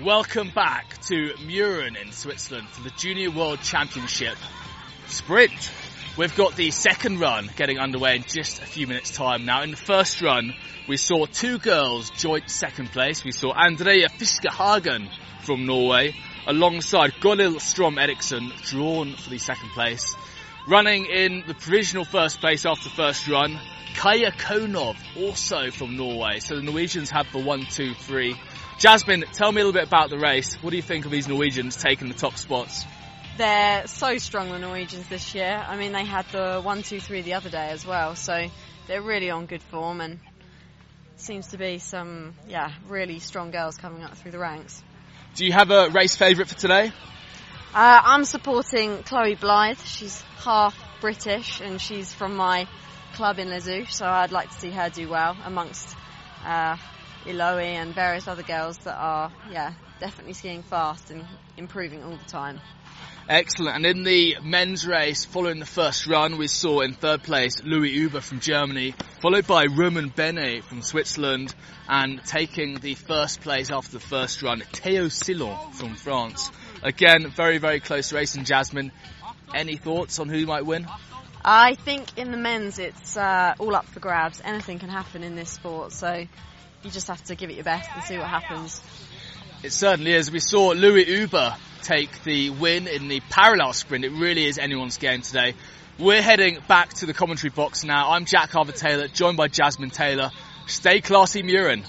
Welcome back to Mürren in Switzerland for the Junior World Championship Sprint. We've got the second run getting underway in just a few minutes time now. In the first run, we saw two girls joint second place. We saw Andrea Fiskehagen from Norway alongside Goril Strom Eriksson drawn for the second place. Running in the provisional first place after the first run, Kaya Konov, also from Norway. So the Norwegians have the one, two, three. Jasmine, tell me a little bit about the race. What do you think of these Norwegians taking the top spots? They're so strong, the Norwegians this year. I mean, they had the one, two, three the other day as well, so they're really on good form and seems to be some, yeah, really strong girls coming up through the ranks. Do you have a race favourite for today? Uh, I'm supporting Chloe Blythe. She's half British and she's from my club in Les so I'd like to see her do well amongst uh, Iloe and various other girls that are, yeah, definitely skiing fast and improving all the time. Excellent. And in the men's race, following the first run, we saw in third place Louis Huber from Germany, followed by Roman Bene from Switzerland, and taking the first place after the first run, Theo Sillon from France. Again, very, very close race in Jasmine. Any thoughts on who might win? I think in the men's, it's uh, all up for grabs. Anything can happen in this sport, so you just have to give it your best and see what happens. It certainly is. We saw Louis Huber take the win in the parallel sprint. It really is anyone's game today. We're heading back to the commentary box now. I'm Jack Harvard Taylor, joined by Jasmine Taylor. Stay classy, Mürren.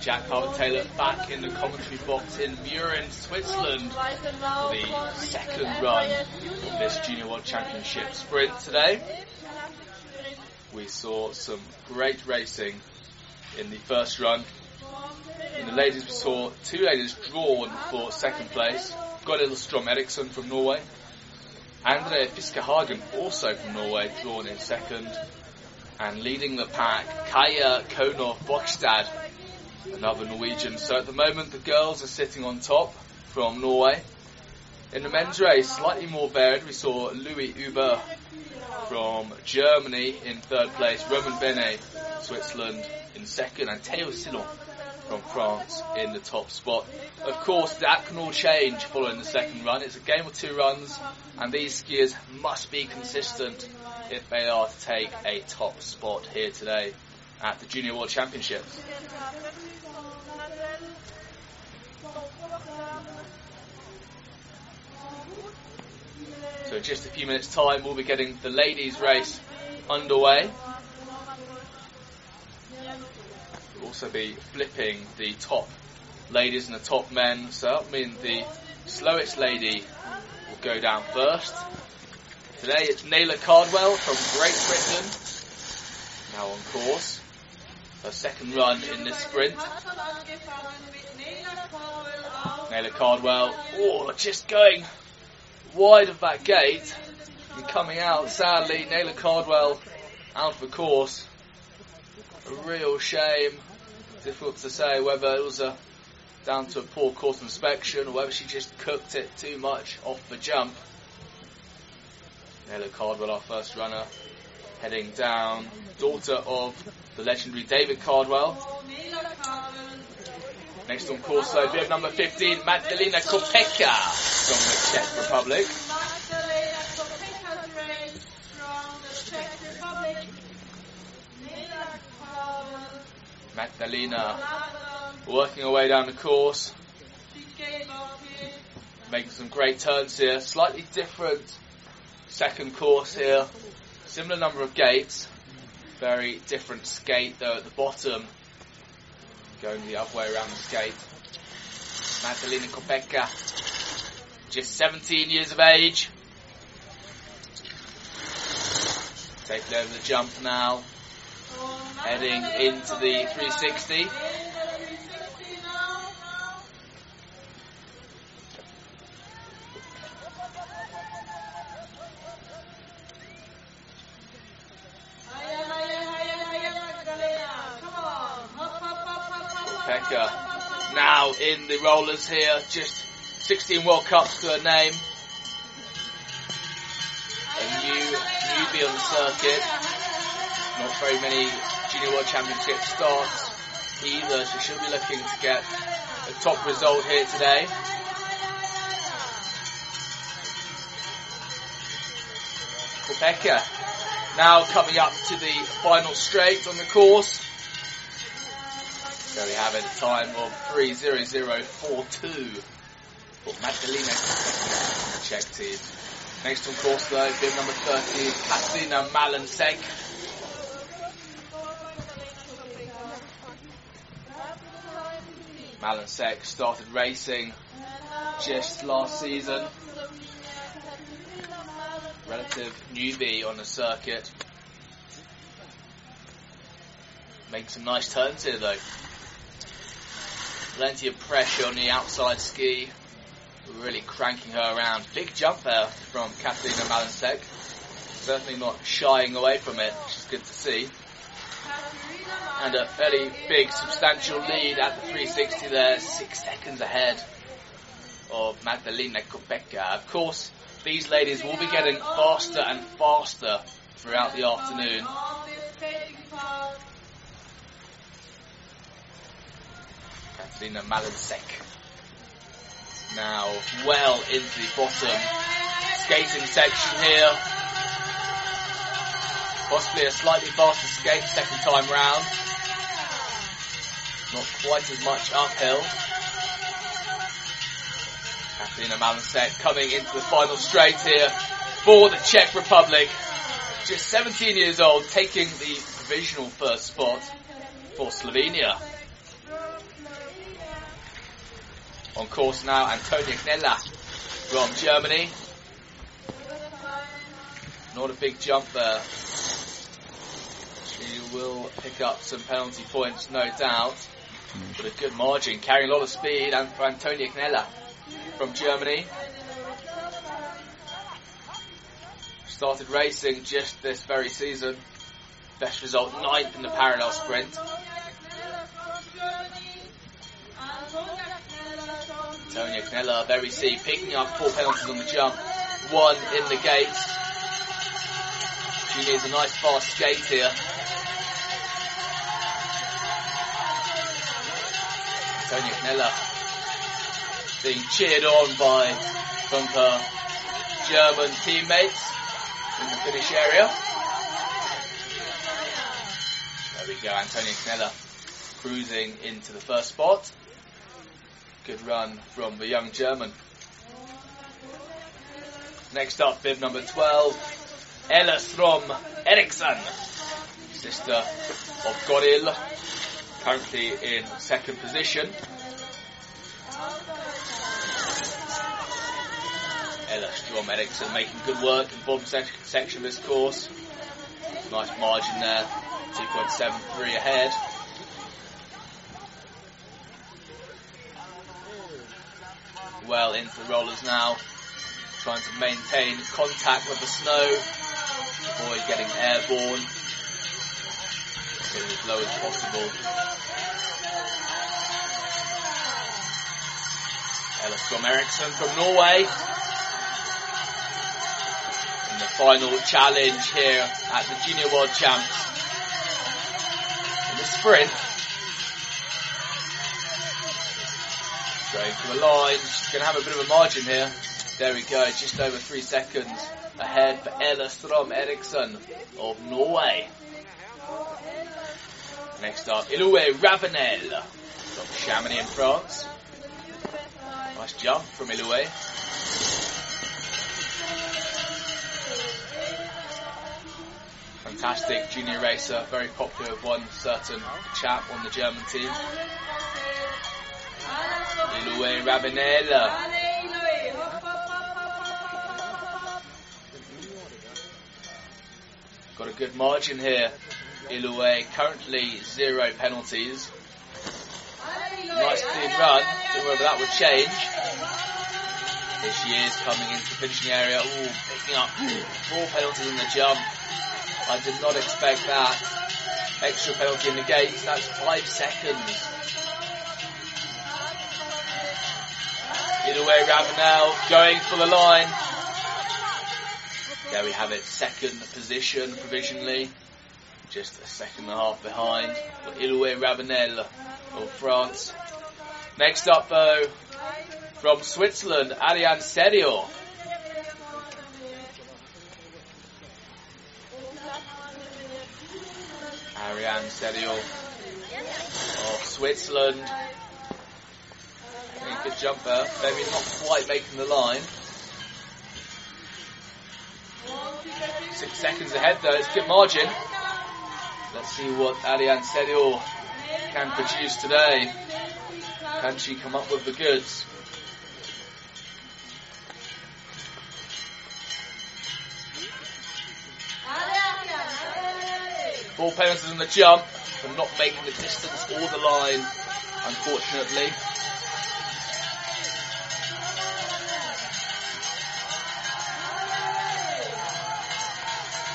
Jack Harvard Taylor back in the commentary box in Mürren, Switzerland the second run of this Junior World Championship sprint today. We saw some great racing in the first run. In the ladies we saw two ladies drawn for second place. Goril Strom Eriksson from Norway. Andrea Fiskehagen also from Norway drawn in second. And leading the pack, Kaya Konov Bogstad another Norwegian. So at the moment, the girls are sitting on top from Norway. In the men's race, slightly more varied, we saw Louis Huber from Germany in third place, Roman Bene, Switzerland in second, and Theo Sillon from France in the top spot. Of course, that can all change following the second run. It's a game of two runs, and these skiers must be consistent if they are to take a top spot here today at the Junior World Championships. So in just a few minutes time we'll be getting the ladies race underway. We'll also be flipping the top ladies and the top men. So that means the slowest lady will go down first. Today it's Naylor Cardwell from Great Britain. Now on course her second run in this sprint. Naylor Cardwell, oh, just going wide of that gate. And coming out, sadly, Naylor Cardwell out of the course. A real shame. Difficult to say whether it was a down to a poor course inspection or whether she just cooked it too much off the jump. Naylor Cardwell, our first runner, heading down. Daughter of the legendary David Cardwell. Next on course, though, bib number 15, Magdalena Kopeka from the Czech Republic. Magdalena working her way down the course, making some great turns here. Slightly different second course here, similar number of gates, very different skate though at the bottom, going the other way around the skate. Magdalena Kopeka, just 17 years of age. Taking over the jump now, heading into the 360. Pekka now in the rollers here, just 16 World Cups to her name. A new newbie on the circuit. Not very many Junior World Championship starts either, so she'll be looking to get a top result here today. Rebecca now coming up to the final straight on the course. So we have it a time of 3.0042 for Magdalena Czech team. Next on course though, bib number 30, Katarina Malansek. Malansek started racing just last season. Relative newbie on the circuit. Make some nice turns here though. Plenty of pressure on the outside ski. Really cranking her around. Big jump there from Katarina Malansek. Certainly not shying away from it, which is good to see. And a fairly big, substantial lead at the 360 there, six seconds ahead of Magdalena Kopeka. Of course, these ladies will be getting faster and faster throughout the afternoon. Katarina Malansek. Now, well into the bottom skating section here. Possibly a slightly faster skate second time round. Not quite as much uphill. Katarina Malansek coming into the final straight here for the Czech Republic. Just 17 years old, taking the provisional first spot for Slovenia. On course now, Antonia Kneller from Germany. Not a big jump there. She will pick up some penalty points, no doubt. But a good margin, carrying a lot of speed, and for Antonia Kneller from Germany. Started racing just this very season. Best result, ninth in the parallel sprint. Antonia Kneller, very C, picking up four penalties on the jump, one in the gates. She needs a nice fast skate here. Antonia Kneller being cheered on by some of her German teammates in the finish area. There we go, Antonia Kneller cruising into the first spot. Good run from the young German. Next up, bib number 12, Ella Strom Eriksson, sister of Goril, currently in second position. Ella Strom Eriksson making good work in the bottom sec- section of this course. Nice margin there, 2.73 ahead. Well into the rollers now. trying to maintain contact with the snow, avoid getting airborne, getting as low as possible. Ella Strom Eriksson from Norway. In the final challenge here at the Junior World Champs. In the sprint. Going to the line. Going to have a bit of a margin here. There we go, just over three seconds ahead for Ella Strom Eriksson of Norway. Next up, Iloué Ravenel from Chamonix in France. Nice jump from Iloué. Fantastic junior racer, very popular with one certain chap on the German team. Iloué Ravenel. Got a good margin here. Iloué currently zero penalties. Nice clean run. Don't whether that would change. Here she is coming into the finishing area. Ooh, picking up four penalties in the jump. I did not expect that. Extra penalty in the gates. That's five seconds. Iloué Ravenel going for the line. There we have it, second position provisionally. Just a second and a half behind for Iloué Ravenel of France. Next up though, from Switzerland, Ariane Serrio. Ariane Serrio of Switzerland. Good jumper. maybe not quite making the line. Six seconds ahead though, it's good margin. Let's see what Ariane Serrio can produce today. Can she come up with the goods? Four penalties in the jump for not making the distance or the line, unfortunately.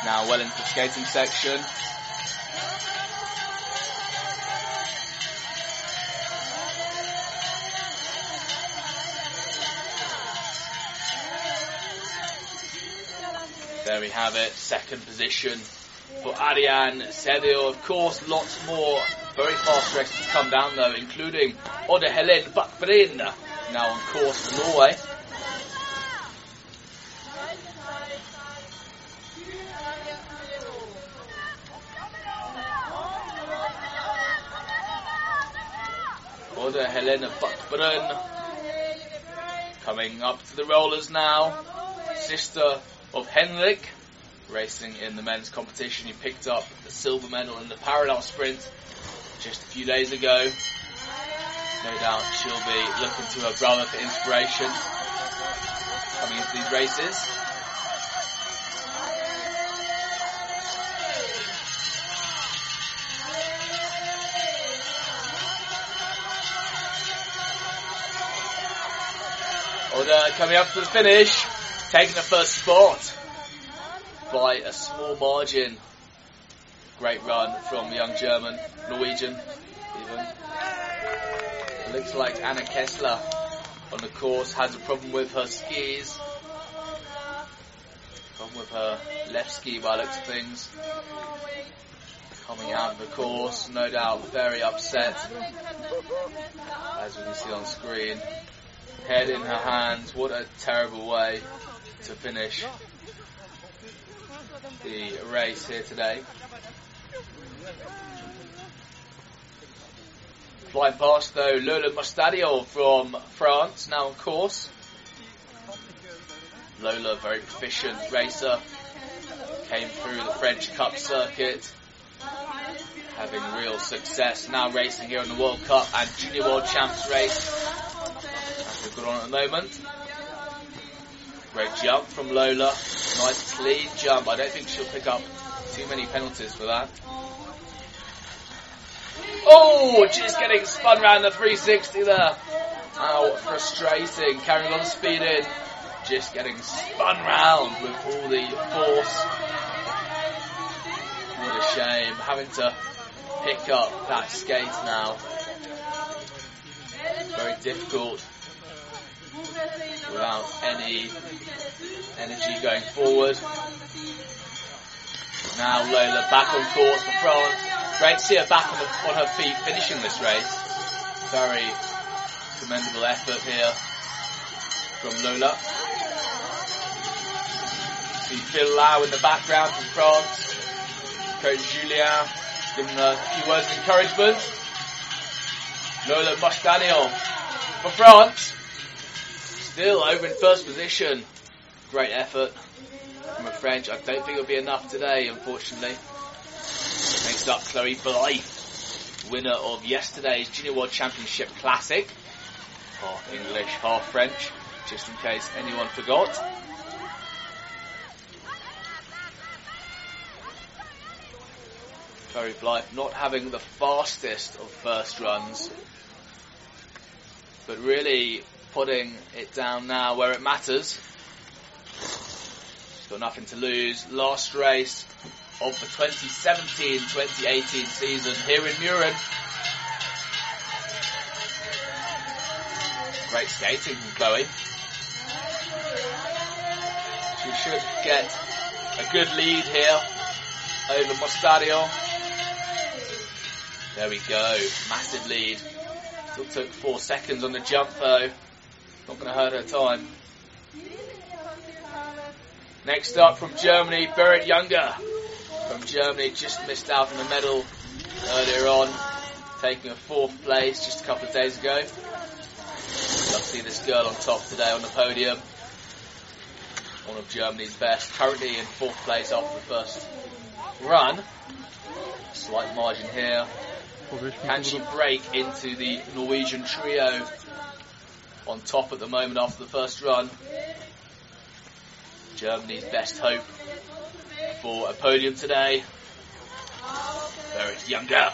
Now well into the skating section. There we have it, second position for Ariane Serrio. Of course, lots more very fast races to come down though, including Odd Helen Bakbrin, now on course for Norway. Odd Helena Bakbrin coming up to the rollers now. Sister of Henrik, racing in the men's competition. He picked up the silver medal in the parallel sprint just a few days ago. No doubt she'll be looking to her brother for inspiration coming into these races. Oda coming up to the finish taking the first spot by a small margin. Great run from the young German, Norwegian, even. Looks like Anna Kessler on the course has a problem with her skis. Problem with her left ski by looks of things. Coming out of the course, no doubt very upset, as we can see on screen. Head in her hands, what a terrible way to finish the race here today. Flying past though, Lola Mustadio from France, now on course. Lola, very proficient racer, came through the French Cup circuit, having real success, now racing here in the World Cup and Junior World Champs race, as on at the moment. Great jump from Lola. Nice clean jump. I don't think she'll pick up too many penalties for that. Oh, just getting spun around the 360 there. How frustrating. Carrying a lot of speed in. just getting spun round with all the force. What a shame, having to pick up that skate now. Very difficult without any energy going forward. Now Lola back on course for France. Great to see her back on, the, on her feet finishing this race. Very commendable effort here from Lola. See Phil Lau in the background from France. Coach Julien giving her a few words of encouragement. Lola Mostaniel for France. Still over in first position. Great effort from a French. I don't think it'll be enough today, unfortunately. Next up, Chloe Blythe, winner of yesterday's Junior World Championship Classic. Half English, half French, just in case anyone forgot. Chloe Blythe not having the fastest of first runs, but really putting it down now where it matters. She's got nothing to lose. Last race of the 2017-2018 season here in Mürren. Great skating from Chloe. She should get a good lead here over Mostadio. There we go, massive lead. Still took four seconds on the jump though. Not going to hurt her time. Next up from Germany, Berit Younger. From Germany, just missed out on the medal earlier on, taking a fourth place just a couple of days ago. Love to see this girl on top today on the podium. One of Germany's best, currently in fourth place after the first run. Slight margin here. Can she break into the Norwegian trio on top at the moment after the first run? Germany's best hope for a podium today. Berit Younger.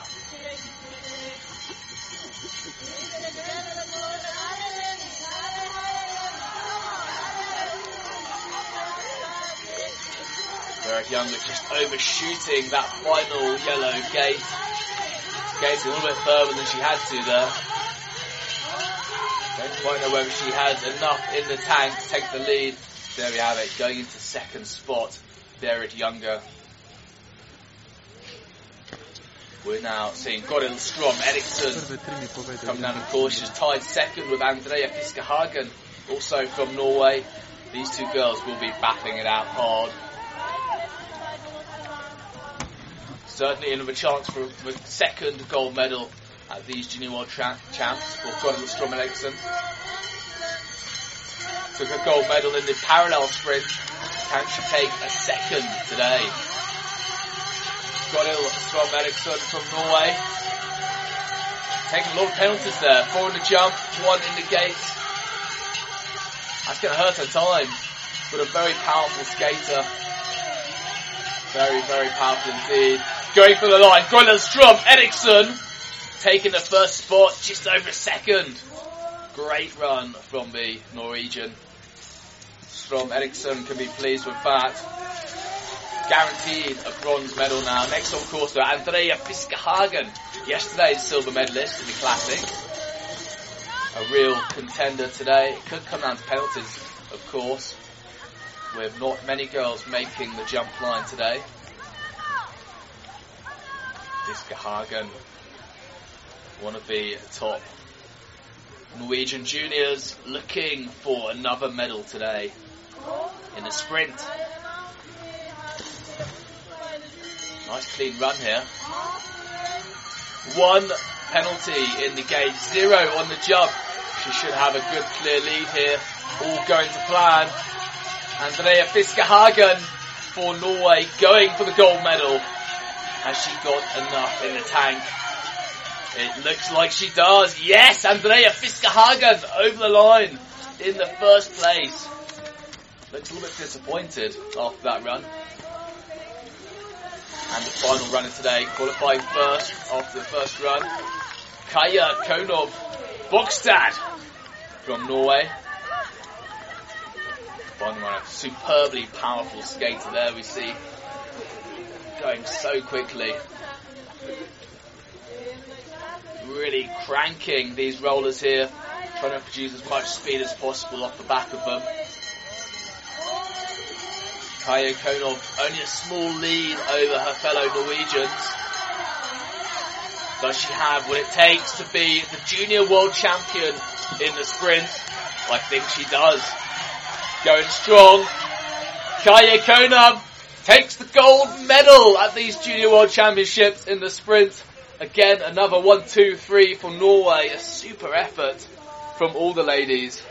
Berit Younger just overshooting that final yellow gate. Skating a little bit further than she had to there. Don't quite know whether she has enough in the tank to take the lead. There we have it, going into second spot, Berit Younger. We're now seeing Goril Strom Eriksson come down the course. She's tied second with Andrea Fiskehagen, also from Norway. These two girls will be battling it out hard. Certainly another chance for the second gold medal at these World tra- Champs for Goril Strom Eriksson. Took a gold medal in the parallel sprint. Can she take a second today? Goril Strom Eriksson from Norway. Taking a lot of penalties there. Four in the jump, one in the gate. That's going to hurt her time. But a very powerful skater. Very, very powerful indeed. Going for the line. Goril Strom Eriksson taking the first spot just over a second. Great run from the Norwegian. Strom Eriksson can be pleased with that. Guaranteed a bronze medal now. Next on course to Andrea Fiskehagen. Yesterday's silver medalist in the Classic. A real contender today. It could come down to penalties, of course. With not many girls making the jump line today. Fiskehagen, one of the top Norwegian juniors looking for another medal today in the sprint. Nice clean run here. One penalty in the gate, zero on the jump. She should have a good clear lead here. All going to plan. Andrea Fiskehagen for Norway going for the gold medal. Has she got enough in the tank? It looks like she does. Yes, Andrea Fiskehagen over the line in the first place. Looks a little bit disappointed after that run. And the final runner today, qualifying first after the first run, Kaya Konov Bogstad from Norway. Final a superbly powerful skater there we see going so quickly. Really cranking these rollers here, trying to produce as much speed as possible off the back of them. Kaya Konov only a small lead over her fellow Norwegians. Does she have what it takes to be the junior world champion in the sprint? I think she does. Going strong. Kaya Konov takes the gold medal at these junior world championships in the sprint. Again, another one, two, three for Norway. A super effort from all the ladies.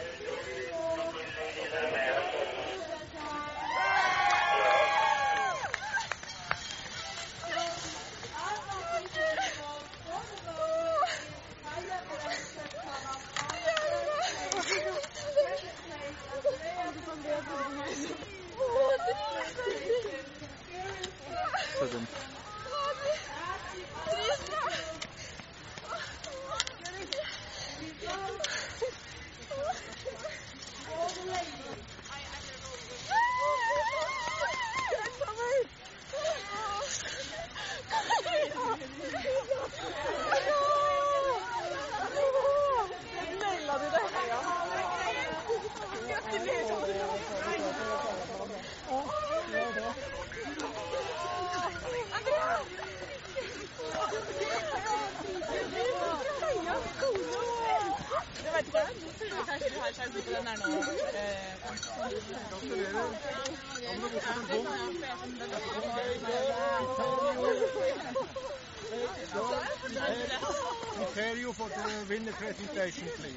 Prepare you for the winner presentation, please.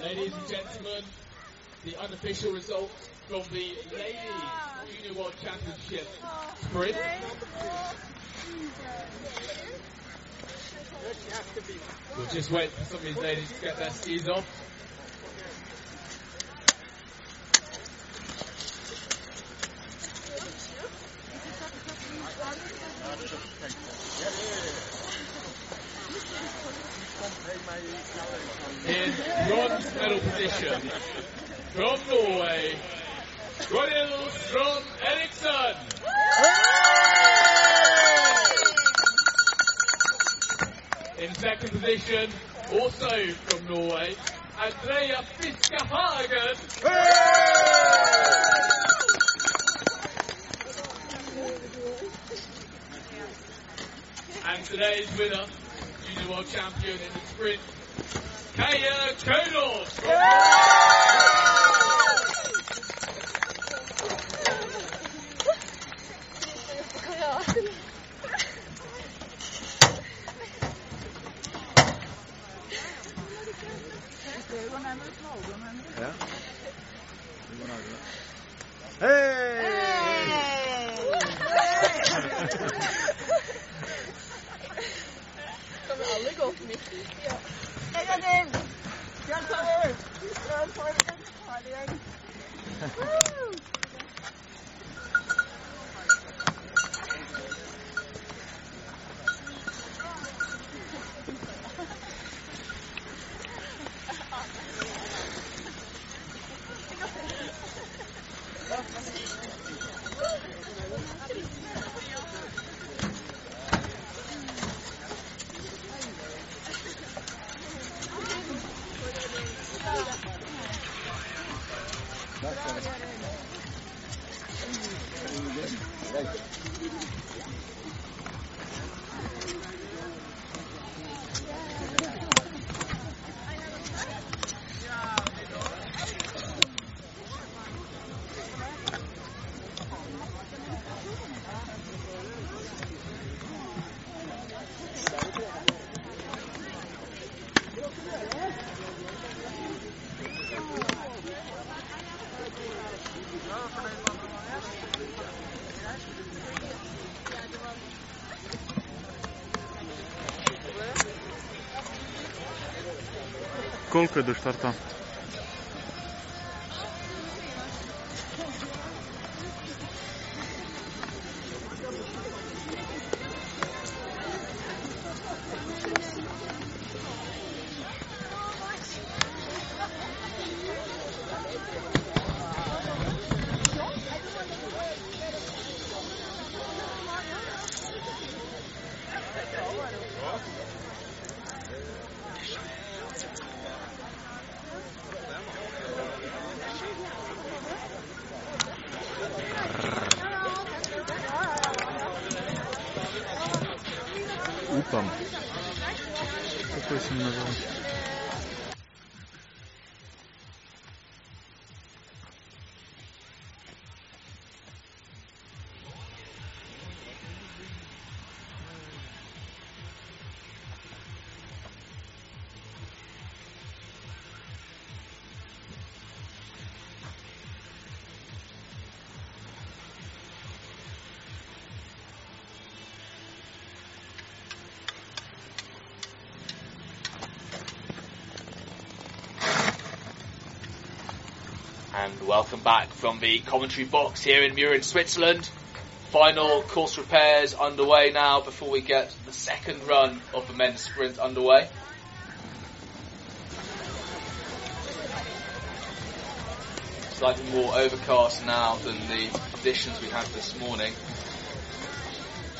Ladies and gentlemen, the unofficial results from the Ladies Junior World Championship sprint. We'll just wait for some of ladies to get their skis off. In bronze medal position from Norway, Eriksson. In second position, also from Norway, Andrea Fiskehagen. And today's winner, junior world champion in the sprint, Kaya Konov. Ja. е до старта? And welcome back from the commentary box here in Mürren, Switzerland. Final course repairs underway now before we get the second run of the men's sprint underway. Slightly more overcast now than the conditions we had this morning.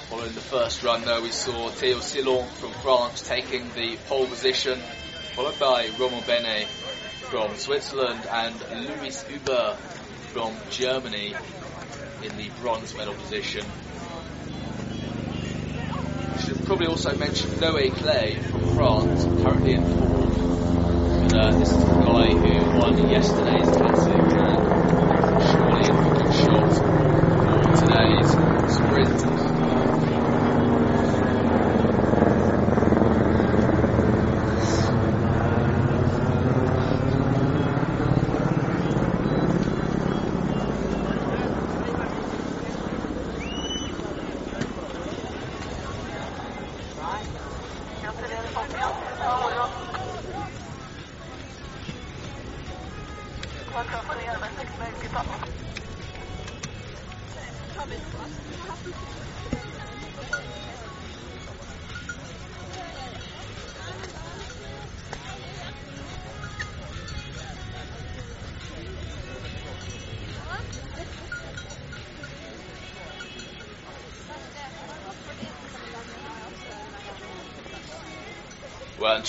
Following the first run though we saw Theo Sillon from France taking the pole position, followed by Roman Bene from Switzerland and Luis Huber from Germany in the bronze medal position. Should probably also mention Noé Claye from France, currently in fourth. Uh, this is the guy who won yesterday's classic and surely a good shot today's sprint.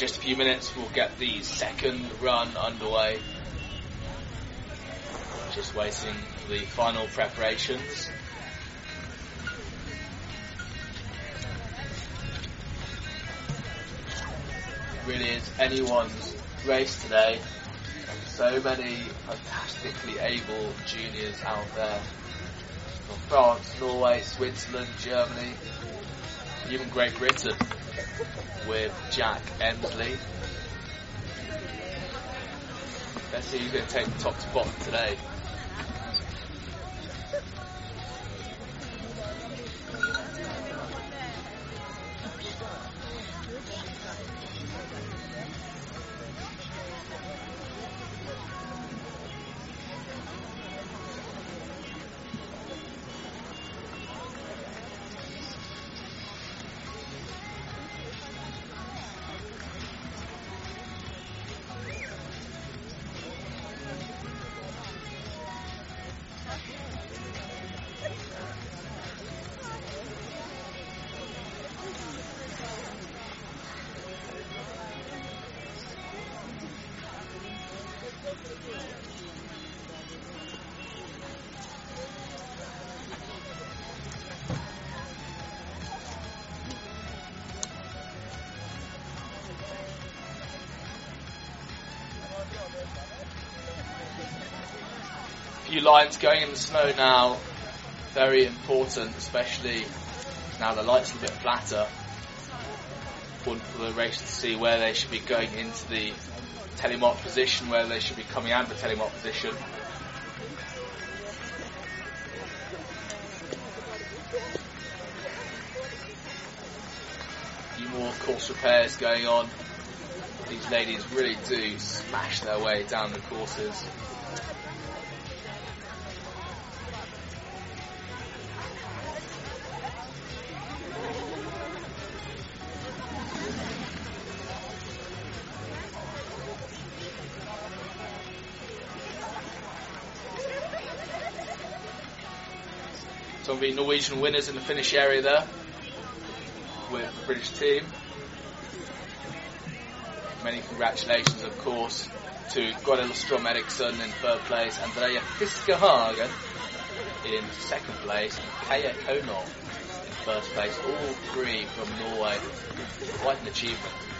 Just a few minutes, we'll get the second run underway. Just waiting for the final preparations. Really is anyone's race today. So many fantastically able juniors out there. From France, Norway, Switzerland, Germany, even Great Britain with Jack Emsley. Let's see who's going to take the top spot today. The snow now. Very important, especially now the lights a bit flatter. For the race to see where they should be going into the telemark position, where they should be coming out of the telemark position. A few more course repairs going on. These ladies really do smash their way down the courses. The Norwegian winners in the finish area there with the British team. Many congratulations, of course, to Goril Strom Eriksson in third place, Andrea Fiskehagen in second place, and Kaya Konov in first place. All three from Norway. Quite an achievement.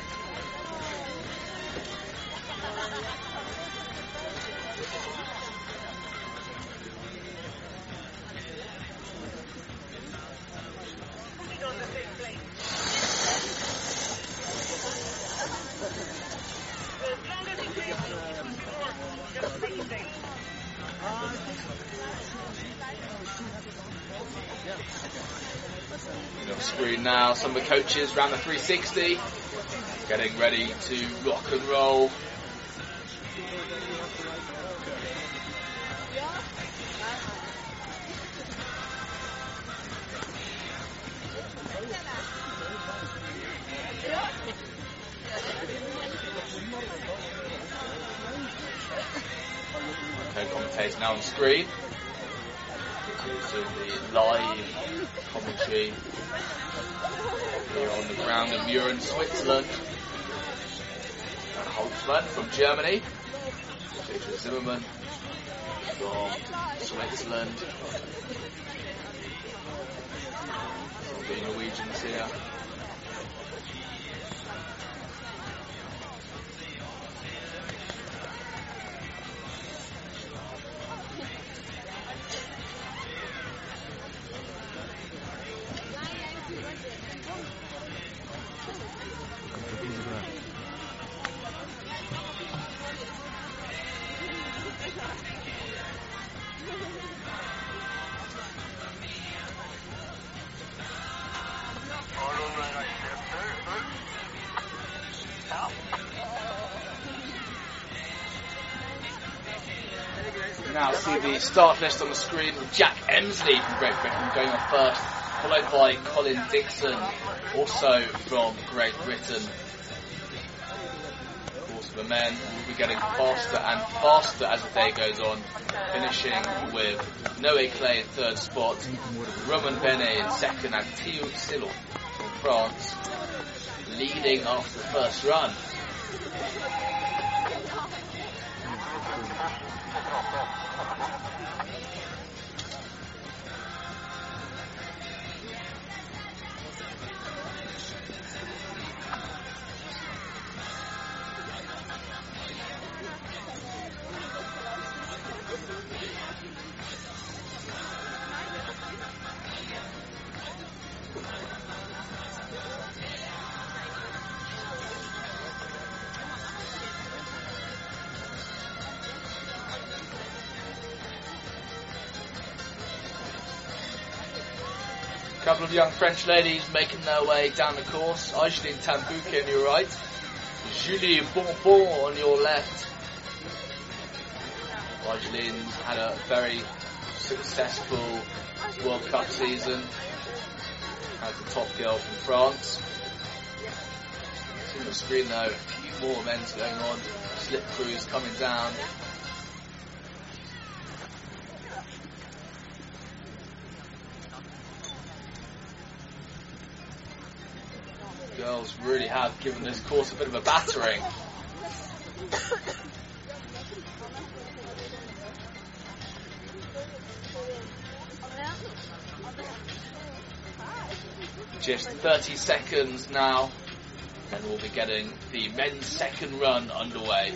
Coaches around the 360, getting ready to rock and roll. Switzerland. And Holtzmann from Germany. Peter Zimmermann from Switzerland. All the Norwegians here. Start list on the screen with Jack Emsley from Great Britain going on first, followed by Colin Dixon, also from Great Britain. Of course, the men will be getting faster and faster as the day goes on, finishing with Noé Claye in third spot, Roman Bene in second, and Theo Sillon from France leading after the first run. A couple of young French ladies making their way down the course. Aigeline Tambouke on your right. Julie Bonbon on your left. Aigeline's had a very successful World Cup season as the top girl from France. On the screen though, a few more events going on. Slip crews coming down. Really have given this course a bit of a battering. Just 30 seconds now, and we'll be getting the men's second run underway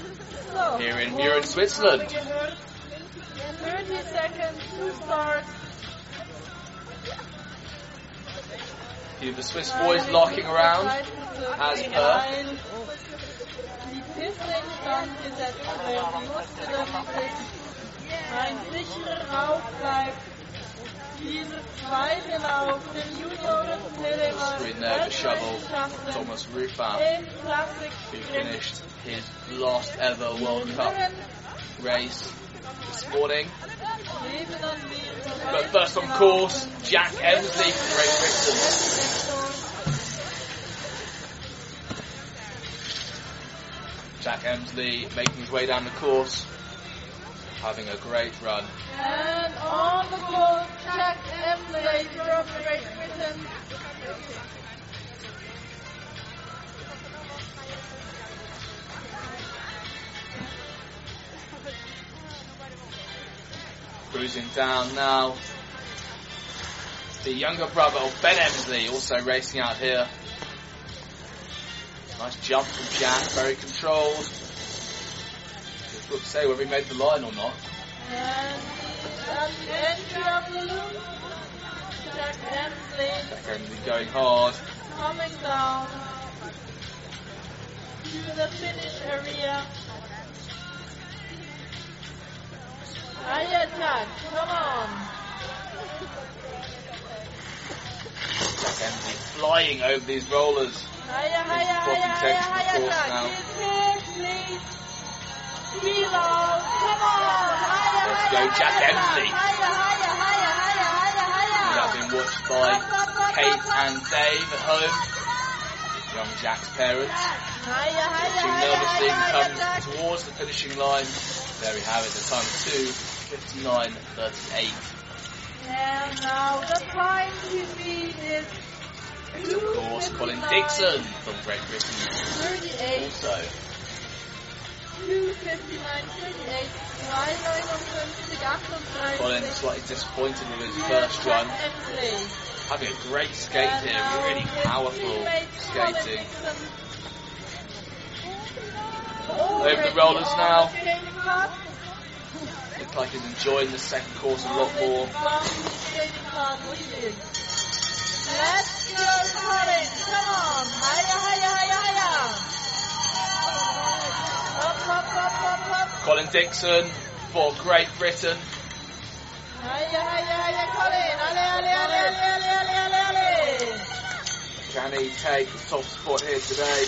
here in Mürren Switzerland. 30 seconds to start. The Swiss boys locking around as per. Die Piste in Stand gesetzt werden musste, damit ein sicherer Lauf bleibt. Dieser zweite Lauf, den Junioren Screen there, Thomas Classic who finished his last ever World Cup race this morning. Leben an mir. But first on course, Jack Emsley from Great Britain. Jack Emsley making his way down the course, having a great run. And on the course, Jack Emsley from Great Britain. Cruising down now. The younger brother of Ben Emsley also racing out here. Nice jump from Jack, very controlled. Difficult to say whether he made the line or not. And at the entry of the loop, Jack Emsley going hard. coming down to the finish area. Hiya, Jack, come on. Jack Emsley flying over these rollers. Hiya, hiya, Full hiya, hiya, protection, of hiya, course, Jack. now. Let's go, Jack watched by Kate and Dave at home. Young Jack's parents. Hiya, hiya, Watching nervously hiya, hiya, comes Jack. towards the finishing line. There we have it, the time 2.59.38. And now the time to beat is Of course, Colin Dixon from Great Britain also. 259, 38, 259, Colin slightly disappointed with his first run. Having a great skate here, really powerful skating. Over the rollers now. Looks like he's enjoying the second course a lot more. Colin Dixon for Great Britain. Can he take the top spot here today?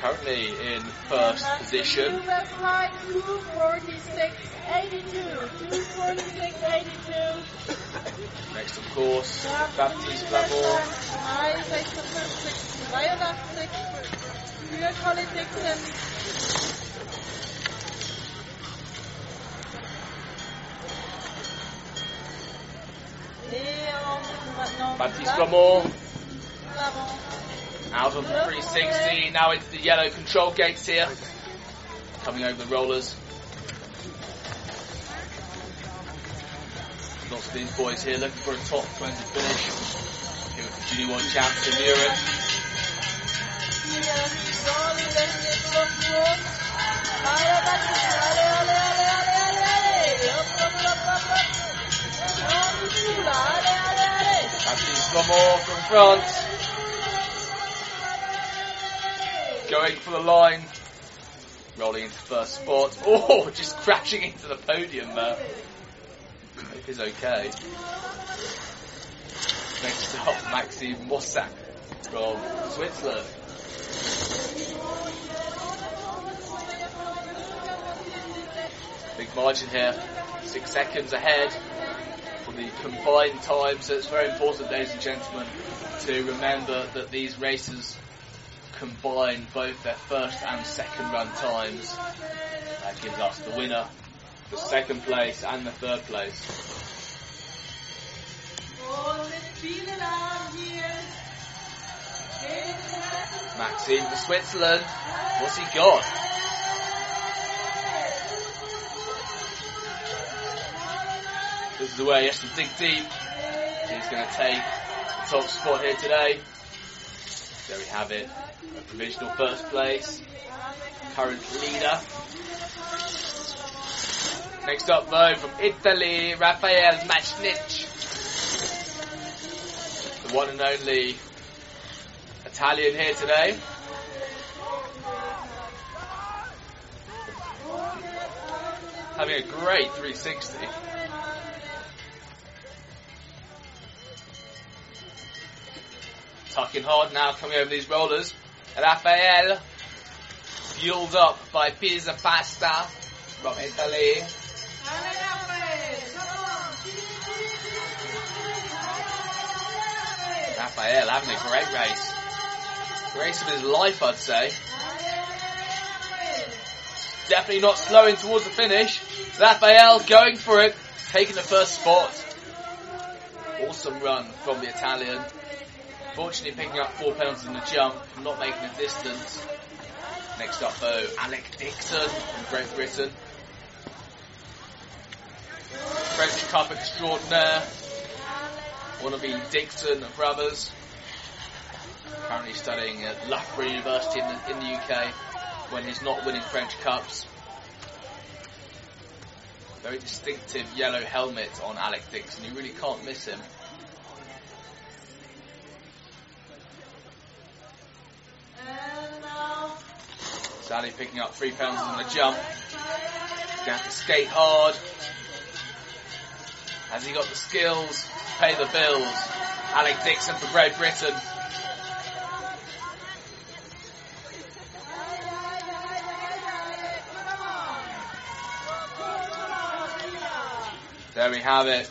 Currently in first position. US line 246.82. 246.82. Next, of course, Baptiste Glamour. 83 für Colin Dixon. Baptiste Glamour. out of the 360. Now into the yellow control gates here. Coming over the rollers. Lots of these boys here looking for a top 20 finish. Here with the Junior World Champs in. Hier, Glamour from France. Going for the line. Rolling into first spot. Oh, just crashing into the podium there. Hope he's okay. Next up, Maxime Mossack from Switzerland. Big margin here. Six seconds ahead the combined time. So it's very important, ladies and gentlemen, to remember that these races combine both their first and second run times. That gives us the winner, the second place and the third place. Maxime for Switzerland. What's he got? This is where he has to dig deep. He's going to take the top spot here today. There we have it. A provisional first place. Current leader. Next up though, from Italy, Rafael Machnich. The one and only Italian here today. Having a great 360. Tucking hard now, coming over these rollers. Rafael, fueled up by Pizza Pasta from Italy. Rafael having a great race. Race of his life, I'd say. Definitely not slowing towards the finish. Rafael going for it, taking the first spot. Awesome run from the Italian. Fortunately picking up four pounds in the jump, not making a distance. Next up though, Alec Dixon from Great Britain. French Cup extraordinaire, one of the Dixon brothers, currently studying at Loughborough University in the, in the UK when he's not winning French Cups. Very distinctive yellow helmet on Alec Dixon, you really can't miss him. Sally picking up three pounds on the jump. He's going to have to skate hard. Has he got the skills to pay the bills? Alec Dixon for Great Britain. There we have it.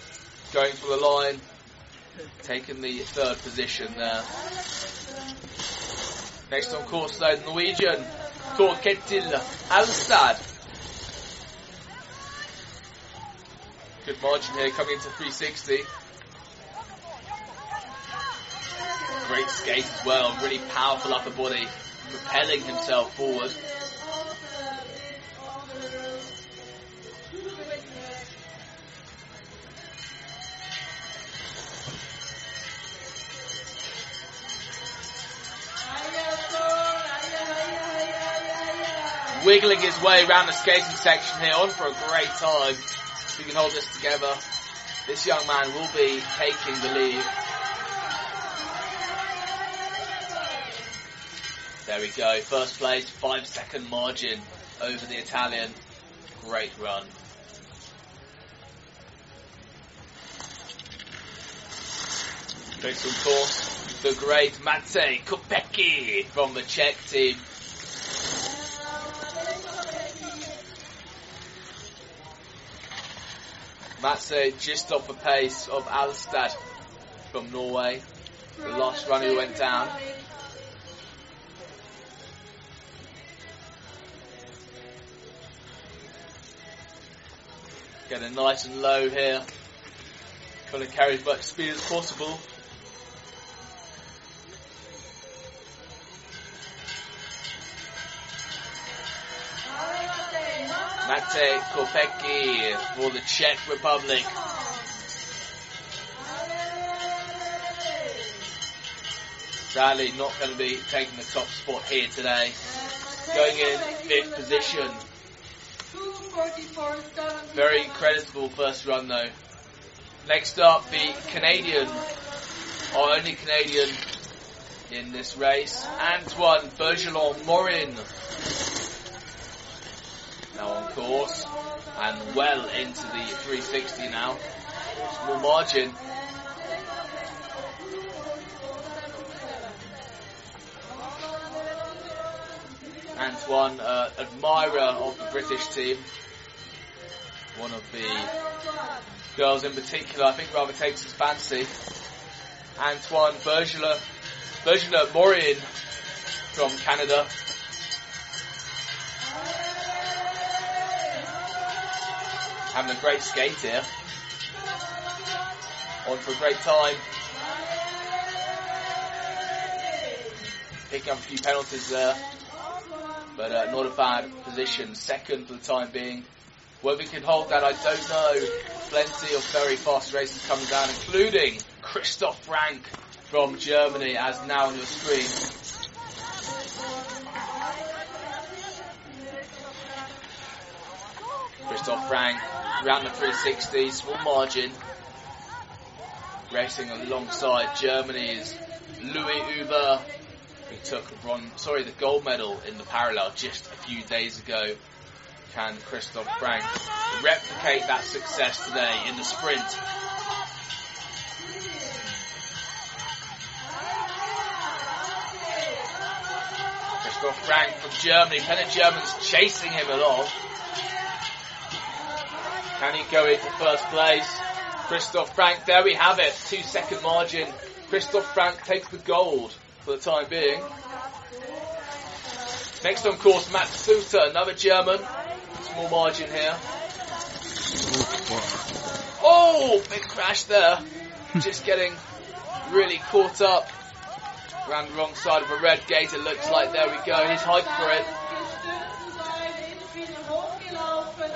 Going for the line. Taking the third position there. Next on course though, the Norwegian. Torketil Alstad. Good margin here coming into 360. Great skate as well, really powerful upper body, propelling himself forward. Wiggling his way around the skating section here, on for a great time. If he can hold this together, this young man will be taking the lead. There we go, first place, five second margin over the Italian. Great run. Next of course, the great Matej Kopecky from the Czech team. Matse just off the pace of Alstad from Norway. The last runner who went down. Getting nice and low here. Trying to carry as much speed as possible. Kopecky for the Czech Republic. Sadly, not going to be taking the top spot here today. Going in fifth position. Very creditable first run though. Next up, the Canadian, our only Canadian in this race, Antoine Bergeron Morin course and well into the 360 now. Small margin. Antoine, uh, admirer of the British team. One of the girls in particular, I think rather takes his fancy. Antoine Bergela, Bergela Morin from Canada. Having a great skate here. On for a great time. Picking up a few penalties there. But uh, not a bad position. Second for the time being. Whether we can hold that, I don't know. Plenty of very fast races coming down, including Christoph Frank from Germany, as now on your screen. Christoph Frank around the 360, small margin. Racing alongside Germany's Louis Huber, who took bron- sorry, the gold medal in the parallel just a few days ago. Can Christoph Frank replicate that success today in the sprint? Christoph Frank from Germany, of Germans chasing him along. Can he go into first place? Christoph Frank, there we have it, two second margin. Christoph Frank takes the gold for the time being. Next on course, Matt Suter, another German. Small margin here. Oh, big crash there. Just getting really caught up. Around the wrong side of a red gate, it looks like. There we go. He's hyped for it.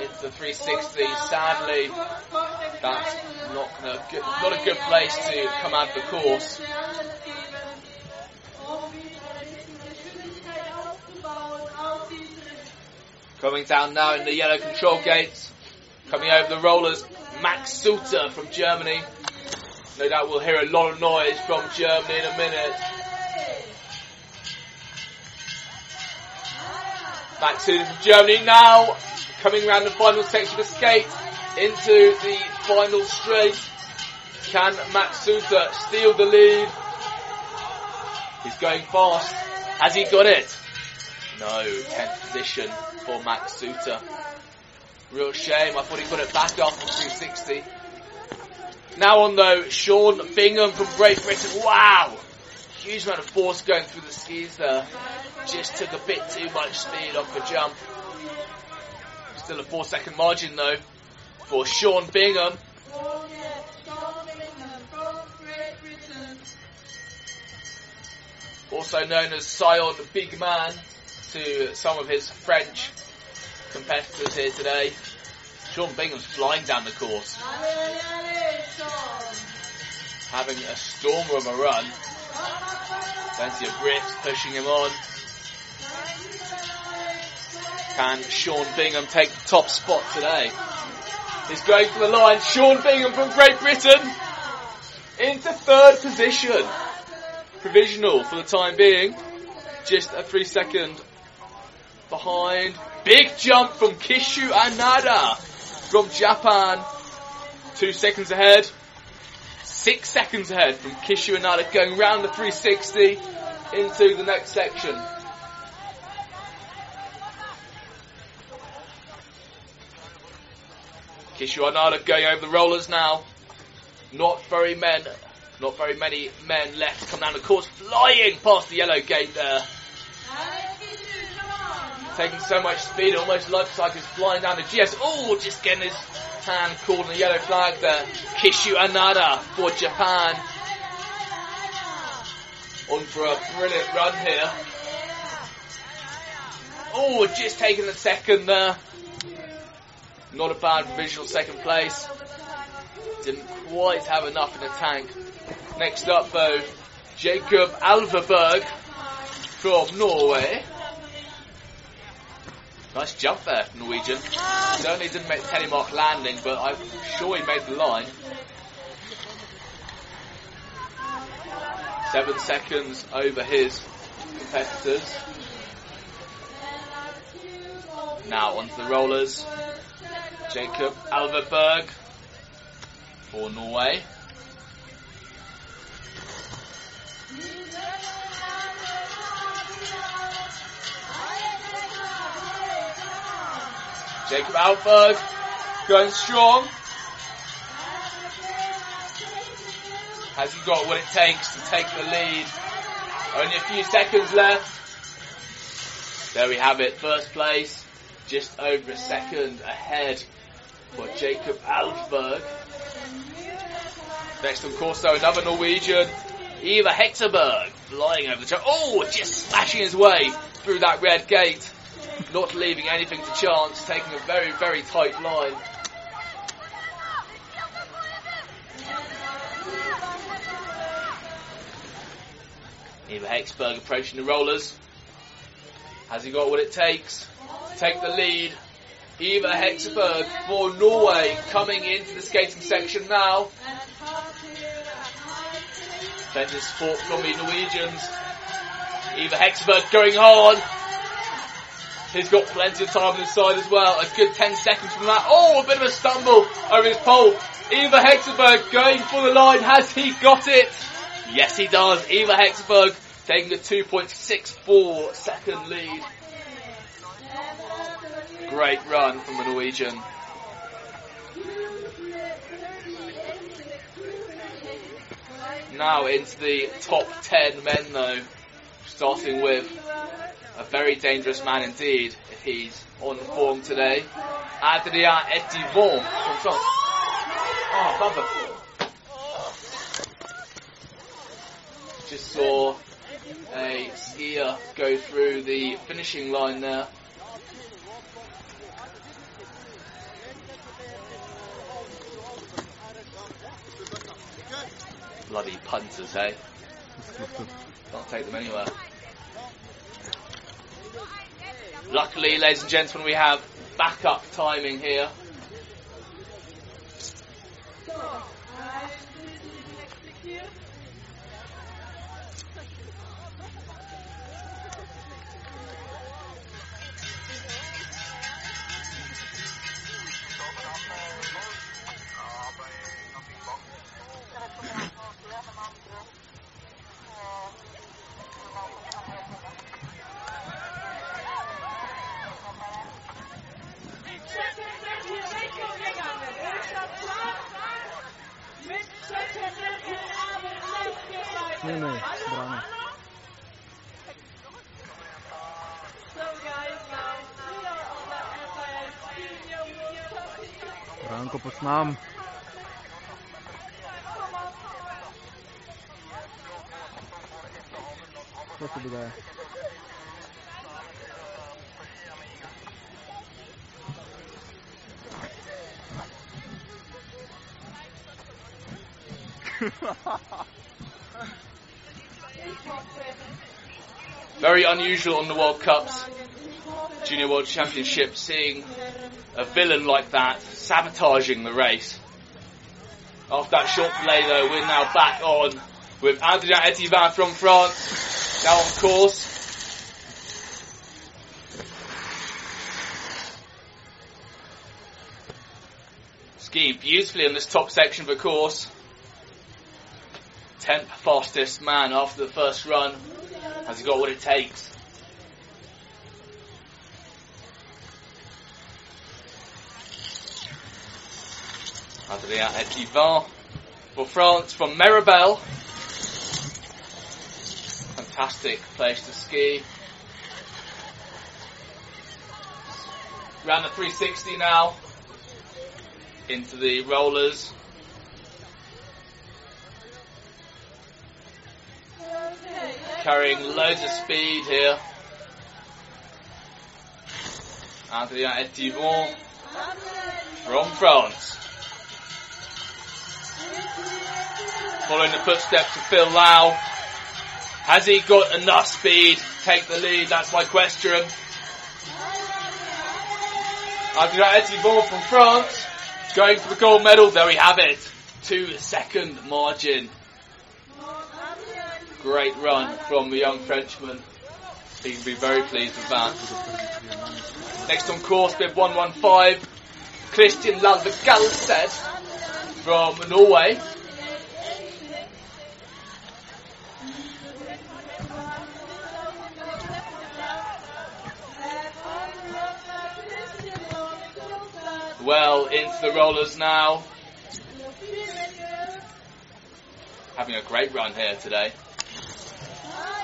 Into the 360. Sadly, that's not, gonna, not a good place to come out of the course. Coming down now in the yellow control gates. Coming over the rollers, Max Suter from Germany. No doubt we'll hear a lot of noise from Germany in a minute. Max Suter from Germany now coming around the final section of the skate into the final straight. Can Max Suter steal the lead? He's going fast. Has he got it? No, 10th position for Max Suter. Real shame. I thought he got it back after 260. Now on though, Sean Bingham from Great Britain. Wow! Huge amount of force going through the skis there. Just took a bit too much speed off the jump. Still a four second margin though for Sean Bingham. Also known as Sion Big Man to some of his French competitors here today. Sean Bingham's flying down the course. Having a stormer of a run. Plenty of Brits pushing him on. Can Sean Bingham take the top spot today? He's going for the line. Sean Bingham from Great Britain into third position. Provisional for the time being. Just a three second behind. Big jump from Kishu Anada from Japan. Two seconds ahead. Six seconds ahead from Kishu Anada going round the 360 into the next section. Kishu Anada going over the rollers now. Not very men, not very many men left come down the course, flying past the yellow gate there. Taking so much speed, almost like he's flying down the GS. Oh, just getting his hand caught in the yellow flag there. Kishu Anada for Japan. On for a brilliant run here. Oh, just taking the second there. Not a bad provisional second place. Didn't quite have enough in the tank. Next up though, Jacob Alverberg from Norway. Nice jump there, Norwegian. Certainly didn't make telemark landing, but I'm sure he made the line. Seven seconds over his competitors. Now onto the rollers. Jacob Alverberg for Norway. Jacob Alberg going strong. Has he got what it takes to take the lead? Only a few seconds left. There we have it, first place, just over a second ahead for Jacob Alsberg. Next on course though, another Norwegian, Eva Hectorberg, flying over the track. Oh, just smashing his way through that red gate. Not leaving anything to chance, taking a very, very tight line. Eva Hexberg approaching the rollers. Has he got what it takes to take the lead? Eva Hexberg for Norway coming into the skating section now. Plenty of support from the Norwegians. Eva Hexberg going hard. He's got plenty of time on his side as well. A good 10 seconds from that. Oh, a bit of a stumble over his pole. Eva Hexberg going for the line. Has he got it? Yes, he does. Eva Hexberg taking a 2.64 second lead. Great run from the Norwegian. Now into the top 10 men though, starting with a very dangerous man indeed if he's on form today. Adrien Etivon from France. Oh. Just saw a skier go through the finishing line there. Bloody punters, eh? Kluft. Can't take them anywhere. Luckily, ladies and gentlemen, we have backup timing here. Branko poznam. Co se dogaja? Very unusual on the World Cups, Junior World Championship, seeing a villain like that sabotaging the race. After that short delay though, we're now back on with Adrien Etivan from France, now on course. Skiing beautifully in this top section of the course. 10th fastest man after the first run. Has he got what it takes? Adrien Etivan for France from Meribel. Fantastic place to ski. Round the 360 now. Into the rollers. Carrying loads of speed here. Adrien Etivan from France. Following the footsteps of Phil Lau. Has he got enough speed to take the lead? That's my question. Adrien Etivon from France going for the gold medal. There we have it. Two second margin. Great run from the young Frenchman. He can be very pleased with that. Next on course, bib 115, Christian Lalvegalsted from Norway. Well into the rollers now. Having a great run here today.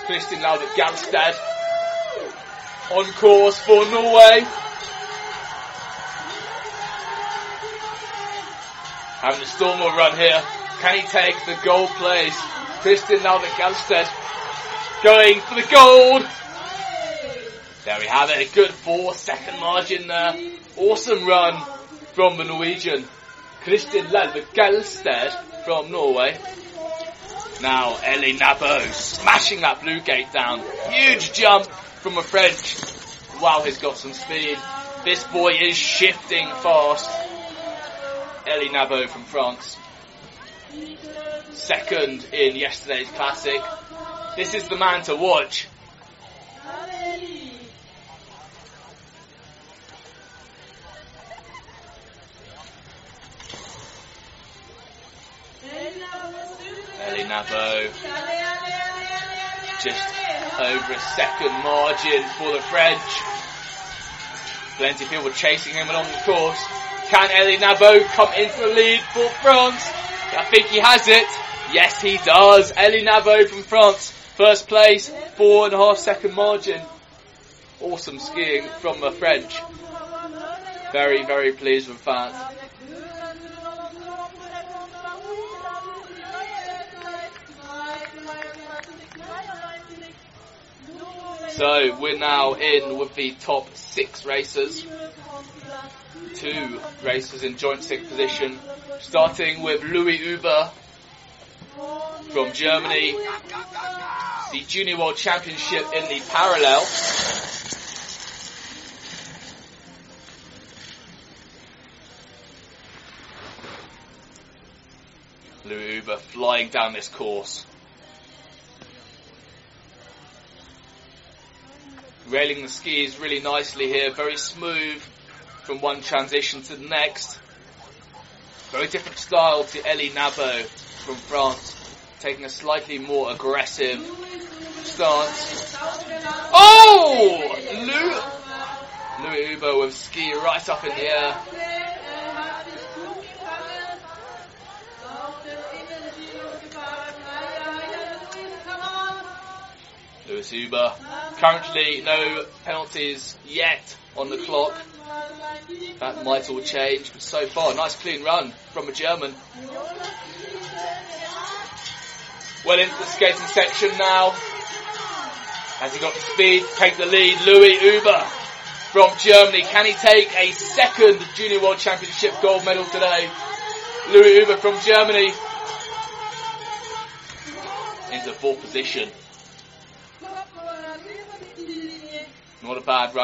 Christian Lalvik Galstad on course for Norway. Having a Stormwell run here. Can he take the gold place? Christian Lalvik Galstad going for the gold. There we have it. A good four second margin there. Awesome run from the Norwegian. Christian Lalvik Galstad from Norway. Now Ellie Nabo smashing that blue gate down. Huge jump from a French. Wow, he's got some speed. This boy is shifting fast. Ellie Nabo from France. Second in yesterday's classic. This is the man to watch. Ellie Nabo just over a second margin for the French. Plenty of people chasing him along the course. Can Elie Nabo come into the lead for France? I think he has it. Yes, he does. Elie Nabo from France, first place, four and a half second margin. Awesome skiing from the French. Very, very pleased with that. So we're now in with the top six racers. Two racers in joint sixth position, starting with Louis Huber from Germany. The Junior World Championship in the parallel. Louis Huber flying down this course. Railing the skis really nicely here, very smooth from one transition to the next. Very different style to Ellie Nabo from France, taking a slightly more aggressive stance. Oh! Lou, Louis Huber with ski right up in the air. Louis Huber. Currently no penalties yet on the clock. That might all change, but so far, nice clean run from a German. Well into the skating section now. Has he got the speed to take the lead? Louis Huber from Germany. Can he take a second Junior World Championship gold medal today? Louis Huber from Germany into fourth position. Not a bad run.